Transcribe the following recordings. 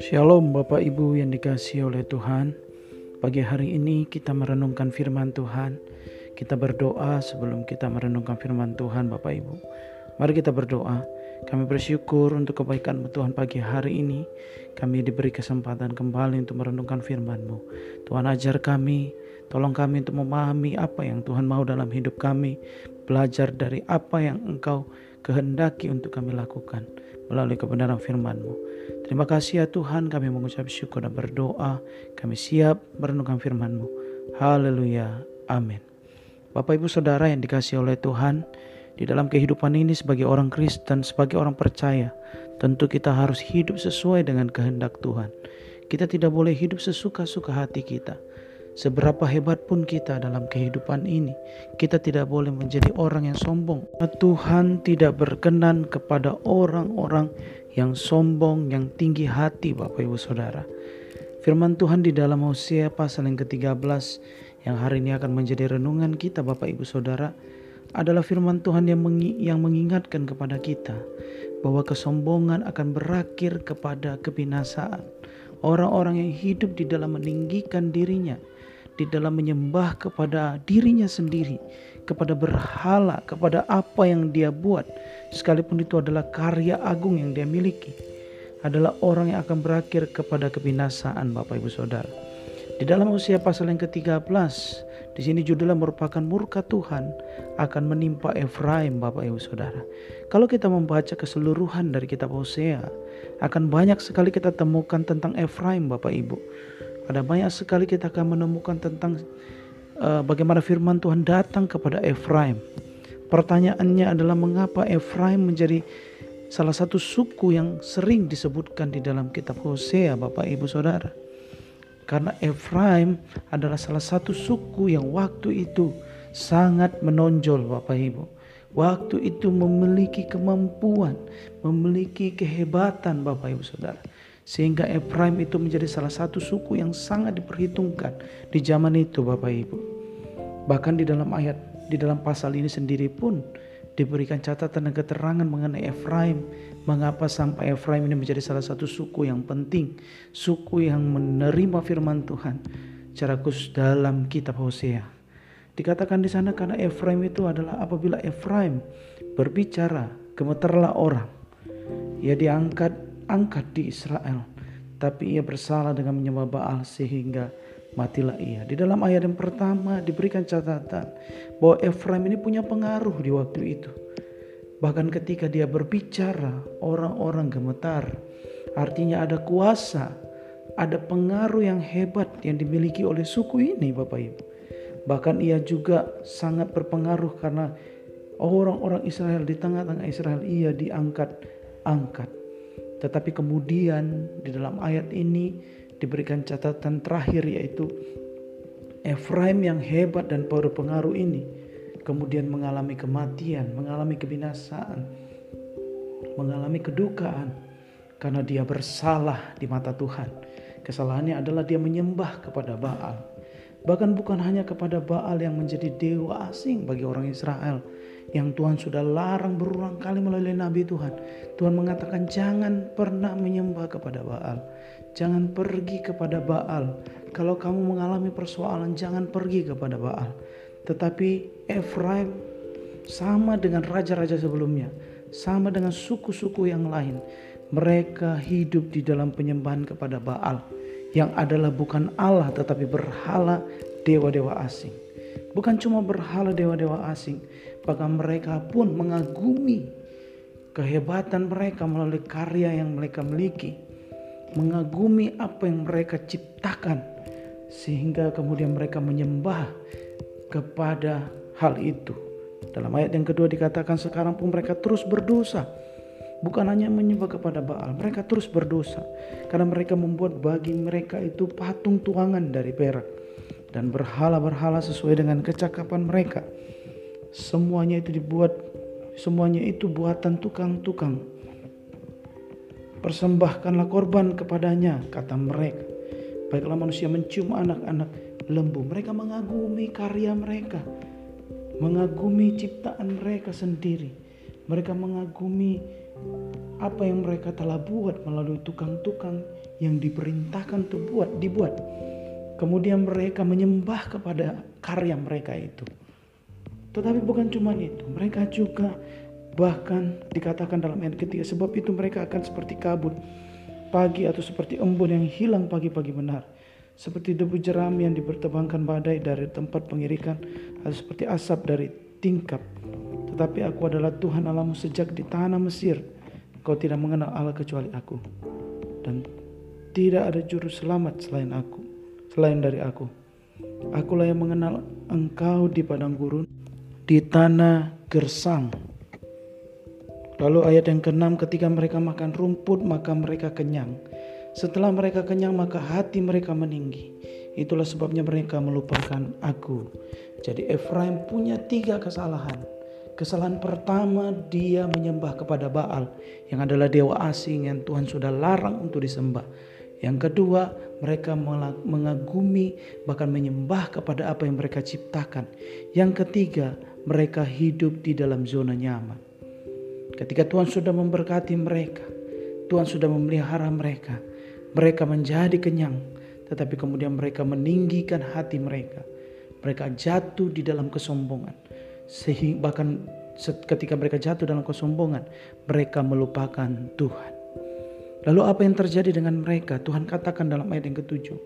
Shalom Bapak Ibu yang dikasih oleh Tuhan. Pagi hari ini kita merenungkan firman Tuhan. Kita berdoa sebelum kita merenungkan firman Tuhan Bapak Ibu. Mari kita berdoa. Kami bersyukur untuk kebaikan Tuhan pagi hari ini. Kami diberi kesempatan kembali untuk merenungkan firman-Mu. Tuhan ajar kami. Tolong kami untuk memahami apa yang Tuhan mau dalam hidup kami. Belajar dari apa yang Engkau kehendaki untuk kami lakukan melalui kebenaran firman-Mu. Terima kasih ya Tuhan kami mengucap syukur dan berdoa. Kami siap merenungkan firman-Mu. Haleluya. Amin. Bapak Ibu Saudara yang dikasih oleh Tuhan, di dalam kehidupan ini sebagai orang Kristen, sebagai orang percaya, tentu kita harus hidup sesuai dengan kehendak Tuhan. Kita tidak boleh hidup sesuka-suka hati kita. Seberapa hebat pun kita dalam kehidupan ini, kita tidak boleh menjadi orang yang sombong. Tuhan tidak berkenan kepada orang-orang yang sombong, yang tinggi hati, Bapak Ibu Saudara. Firman Tuhan di dalam Hosea pasal yang ke-13 yang hari ini akan menjadi renungan kita Bapak Ibu Saudara adalah firman Tuhan yang, yang mengingatkan kepada kita bahwa kesombongan akan berakhir kepada kebinasaan. Orang-orang yang hidup di dalam meninggikan dirinya, di dalam menyembah kepada dirinya sendiri, kepada berhala, kepada apa yang dia buat, sekalipun itu adalah karya agung yang dia miliki, adalah orang yang akan berakhir kepada kebinasaan Bapak Ibu Saudara. Di dalam usia pasal yang ke-13, di sini judulnya merupakan murka Tuhan akan menimpa Efraim Bapak Ibu Saudara. Kalau kita membaca keseluruhan dari kitab Hosea, akan banyak sekali kita temukan tentang Efraim Bapak Ibu. Ada banyak sekali kita akan menemukan tentang uh, bagaimana firman Tuhan datang kepada Efraim. Pertanyaannya adalah mengapa Efraim menjadi salah satu suku yang sering disebutkan di dalam kitab Hosea Bapak Ibu Saudara. Karena Efraim adalah salah satu suku yang waktu itu sangat menonjol Bapak Ibu. Waktu itu memiliki kemampuan, memiliki kehebatan Bapak Ibu Saudara. Sehingga Efraim itu menjadi salah satu suku yang sangat diperhitungkan di zaman itu Bapak Ibu. Bahkan di dalam ayat, di dalam pasal ini sendiri pun diberikan catatan dan keterangan mengenai Efraim. Mengapa sampai Efraim ini menjadi salah satu suku yang penting. Suku yang menerima firman Tuhan. Secara khusus dalam kitab Hosea. Dikatakan di sana karena Efraim itu adalah apabila Efraim berbicara gemeterlah orang. Ia diangkat angkat di Israel. Tapi ia bersalah dengan menyembah Baal sehingga matilah ia. Di dalam ayat yang pertama diberikan catatan bahwa Efraim ini punya pengaruh di waktu itu. Bahkan ketika dia berbicara, orang-orang gemetar. Artinya ada kuasa, ada pengaruh yang hebat yang dimiliki oleh suku ini Bapak Ibu. Bahkan ia juga sangat berpengaruh karena orang-orang Israel di tengah-tengah Israel ia diangkat-angkat. Tetapi kemudian di dalam ayat ini diberikan catatan terakhir yaitu Efraim yang hebat dan berpengaruh ini kemudian mengalami kematian, mengalami kebinasaan, mengalami kedukaan karena dia bersalah di mata Tuhan. Kesalahannya adalah dia menyembah kepada Baal. Bahkan bukan hanya kepada Baal yang menjadi dewa asing bagi orang Israel, yang Tuhan sudah larang berulang kali melalui nabi Tuhan. Tuhan mengatakan jangan pernah menyembah kepada Baal. Jangan pergi kepada Baal. Kalau kamu mengalami persoalan jangan pergi kepada Baal. Tetapi Efraim sama dengan raja-raja sebelumnya, sama dengan suku-suku yang lain. Mereka hidup di dalam penyembahan kepada Baal yang adalah bukan Allah tetapi berhala dewa-dewa asing. Bukan cuma berhala dewa-dewa asing, bahkan mereka pun mengagumi kehebatan mereka melalui karya yang mereka miliki. Mengagumi apa yang mereka ciptakan sehingga kemudian mereka menyembah kepada hal itu. Dalam ayat yang kedua dikatakan sekarang pun mereka terus berdosa. Bukan hanya menyembah kepada Baal, mereka terus berdosa karena mereka membuat bagi mereka itu patung tuangan dari perak dan berhala-berhala sesuai dengan kecakapan mereka. Semuanya itu dibuat, semuanya itu buatan tukang-tukang. Persembahkanlah korban kepadanya, kata mereka. Baiklah manusia mencium anak-anak lembu. Mereka mengagumi karya mereka, mengagumi ciptaan mereka sendiri. Mereka mengagumi apa yang mereka telah buat melalui tukang-tukang yang diperintahkan untuk buat dibuat. Kemudian mereka menyembah kepada karya mereka itu. Tetapi bukan cuma itu, mereka juga bahkan dikatakan dalam ayat ketiga sebab itu mereka akan seperti kabut pagi atau seperti embun yang hilang pagi-pagi benar. Seperti debu jerami yang dipertebangkan badai dari tempat pengirikan atau seperti asap dari tingkap. Tetapi aku adalah Tuhan Allahmu sejak di tanah Mesir. Kau tidak mengenal Allah kecuali aku. Dan tidak ada juru selamat selain aku selain dari aku akulah yang mengenal engkau di padang gurun di tanah gersang Lalu ayat yang keenam ketika mereka makan rumput maka mereka kenyang. Setelah mereka kenyang maka hati mereka meninggi. Itulah sebabnya mereka melupakan aku. Jadi Efraim punya tiga kesalahan. Kesalahan pertama dia menyembah kepada Baal yang adalah dewa asing yang Tuhan sudah larang untuk disembah. Yang kedua, mereka mengagumi bahkan menyembah kepada apa yang mereka ciptakan. Yang ketiga, mereka hidup di dalam zona nyaman. Ketika Tuhan sudah memberkati mereka, Tuhan sudah memelihara mereka, mereka menjadi kenyang, tetapi kemudian mereka meninggikan hati mereka. Mereka jatuh di dalam kesombongan. Sehingga bahkan ketika mereka jatuh dalam kesombongan, mereka melupakan Tuhan. Lalu apa yang terjadi dengan mereka? Tuhan katakan dalam ayat yang ketujuh.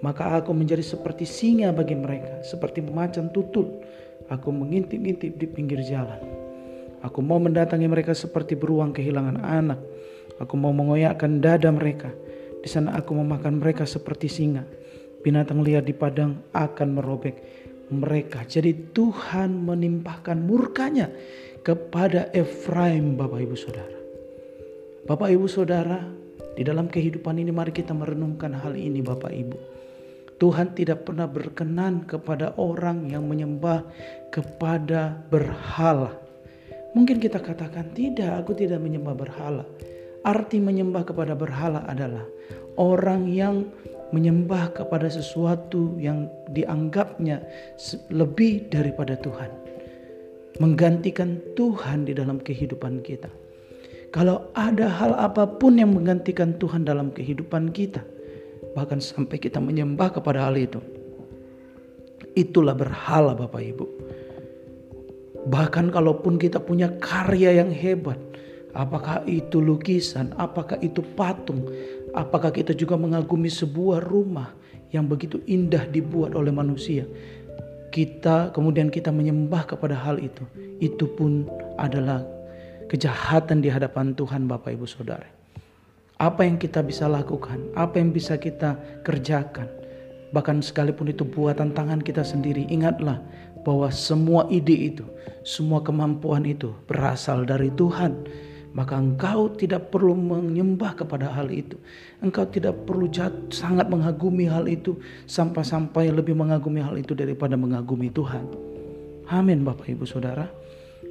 Maka aku menjadi seperti singa bagi mereka, seperti macan tutul. Aku mengintip-intip di pinggir jalan. Aku mau mendatangi mereka seperti beruang kehilangan anak. Aku mau mengoyakkan dada mereka. Di sana aku memakan mereka seperti singa. Binatang liar di padang akan merobek mereka. Jadi Tuhan menimpahkan murkanya kepada Efraim Bapak Ibu Saudara. Bapak Ibu Saudara, di dalam kehidupan ini mari kita merenungkan hal ini Bapak Ibu. Tuhan tidak pernah berkenan kepada orang yang menyembah kepada berhala. Mungkin kita katakan, tidak, aku tidak menyembah berhala. Arti menyembah kepada berhala adalah orang yang menyembah kepada sesuatu yang dianggapnya lebih daripada Tuhan. Menggantikan Tuhan di dalam kehidupan kita. Kalau ada hal apa pun yang menggantikan Tuhan dalam kehidupan kita, bahkan sampai kita menyembah kepada hal itu, itulah berhala Bapak Ibu. Bahkan kalaupun kita punya karya yang hebat, apakah itu lukisan, apakah itu patung, apakah kita juga mengagumi sebuah rumah yang begitu indah dibuat oleh manusia. Kita kemudian kita menyembah kepada hal itu. Itu pun adalah kejahatan di hadapan Tuhan Bapak Ibu Saudara. Apa yang kita bisa lakukan, apa yang bisa kita kerjakan, bahkan sekalipun itu buatan tangan kita sendiri, ingatlah bahwa semua ide itu, semua kemampuan itu berasal dari Tuhan. Maka engkau tidak perlu menyembah kepada hal itu. Engkau tidak perlu jat, sangat mengagumi hal itu sampai-sampai lebih mengagumi hal itu daripada mengagumi Tuhan. Amin Bapak Ibu Saudara.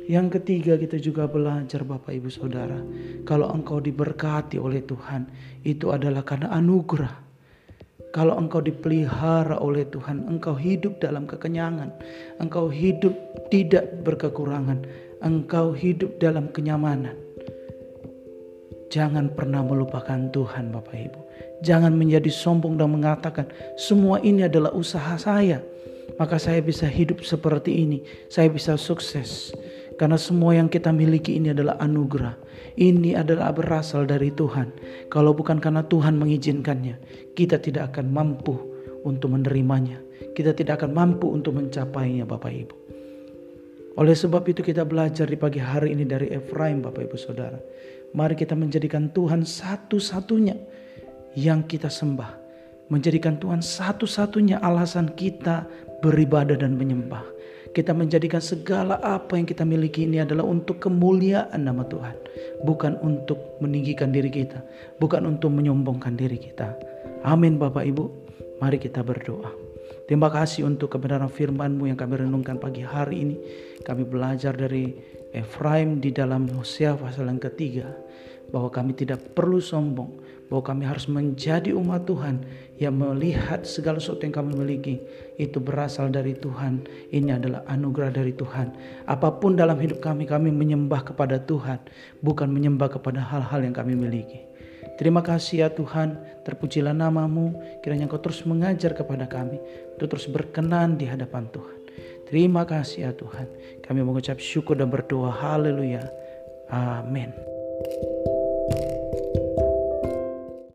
Yang ketiga kita juga belajar Bapak Ibu Saudara. Kalau engkau diberkati oleh Tuhan itu adalah karena anugerah kalau engkau dipelihara oleh Tuhan, engkau hidup dalam kekenyangan, engkau hidup tidak berkekurangan, engkau hidup dalam kenyamanan. Jangan pernah melupakan Tuhan, Bapak Ibu. Jangan menjadi sombong dan mengatakan, "Semua ini adalah usaha saya, maka saya bisa hidup seperti ini, saya bisa sukses." Karena semua yang kita miliki ini adalah anugerah. Ini adalah berasal dari Tuhan. Kalau bukan karena Tuhan mengizinkannya, kita tidak akan mampu untuk menerimanya. Kita tidak akan mampu untuk mencapainya Bapak Ibu. Oleh sebab itu kita belajar di pagi hari ini dari Efraim Bapak Ibu Saudara. Mari kita menjadikan Tuhan satu-satunya yang kita sembah. Menjadikan Tuhan satu-satunya alasan kita beribadah dan menyembah kita menjadikan segala apa yang kita miliki ini adalah untuk kemuliaan nama Tuhan. Bukan untuk meninggikan diri kita. Bukan untuk menyombongkan diri kita. Amin Bapak Ibu. Mari kita berdoa. Terima kasih untuk kebenaran firman-Mu yang kami renungkan pagi hari ini. Kami belajar dari Efraim di dalam Hosea pasal yang ketiga. Bahwa kami tidak perlu sombong, bahwa kami harus menjadi umat Tuhan yang melihat segala sesuatu yang kami miliki itu berasal dari Tuhan. Ini adalah anugerah dari Tuhan. Apa pun dalam hidup kami, kami menyembah kepada Tuhan, bukan menyembah kepada hal-hal yang kami miliki. Terima kasih ya Tuhan, terpujilah namamu, kiranya Engkau terus mengajar kepada kami, untuk terus berkenan di hadapan Tuhan. Terima kasih ya Tuhan, kami mengucap syukur dan berdoa, haleluya, amin.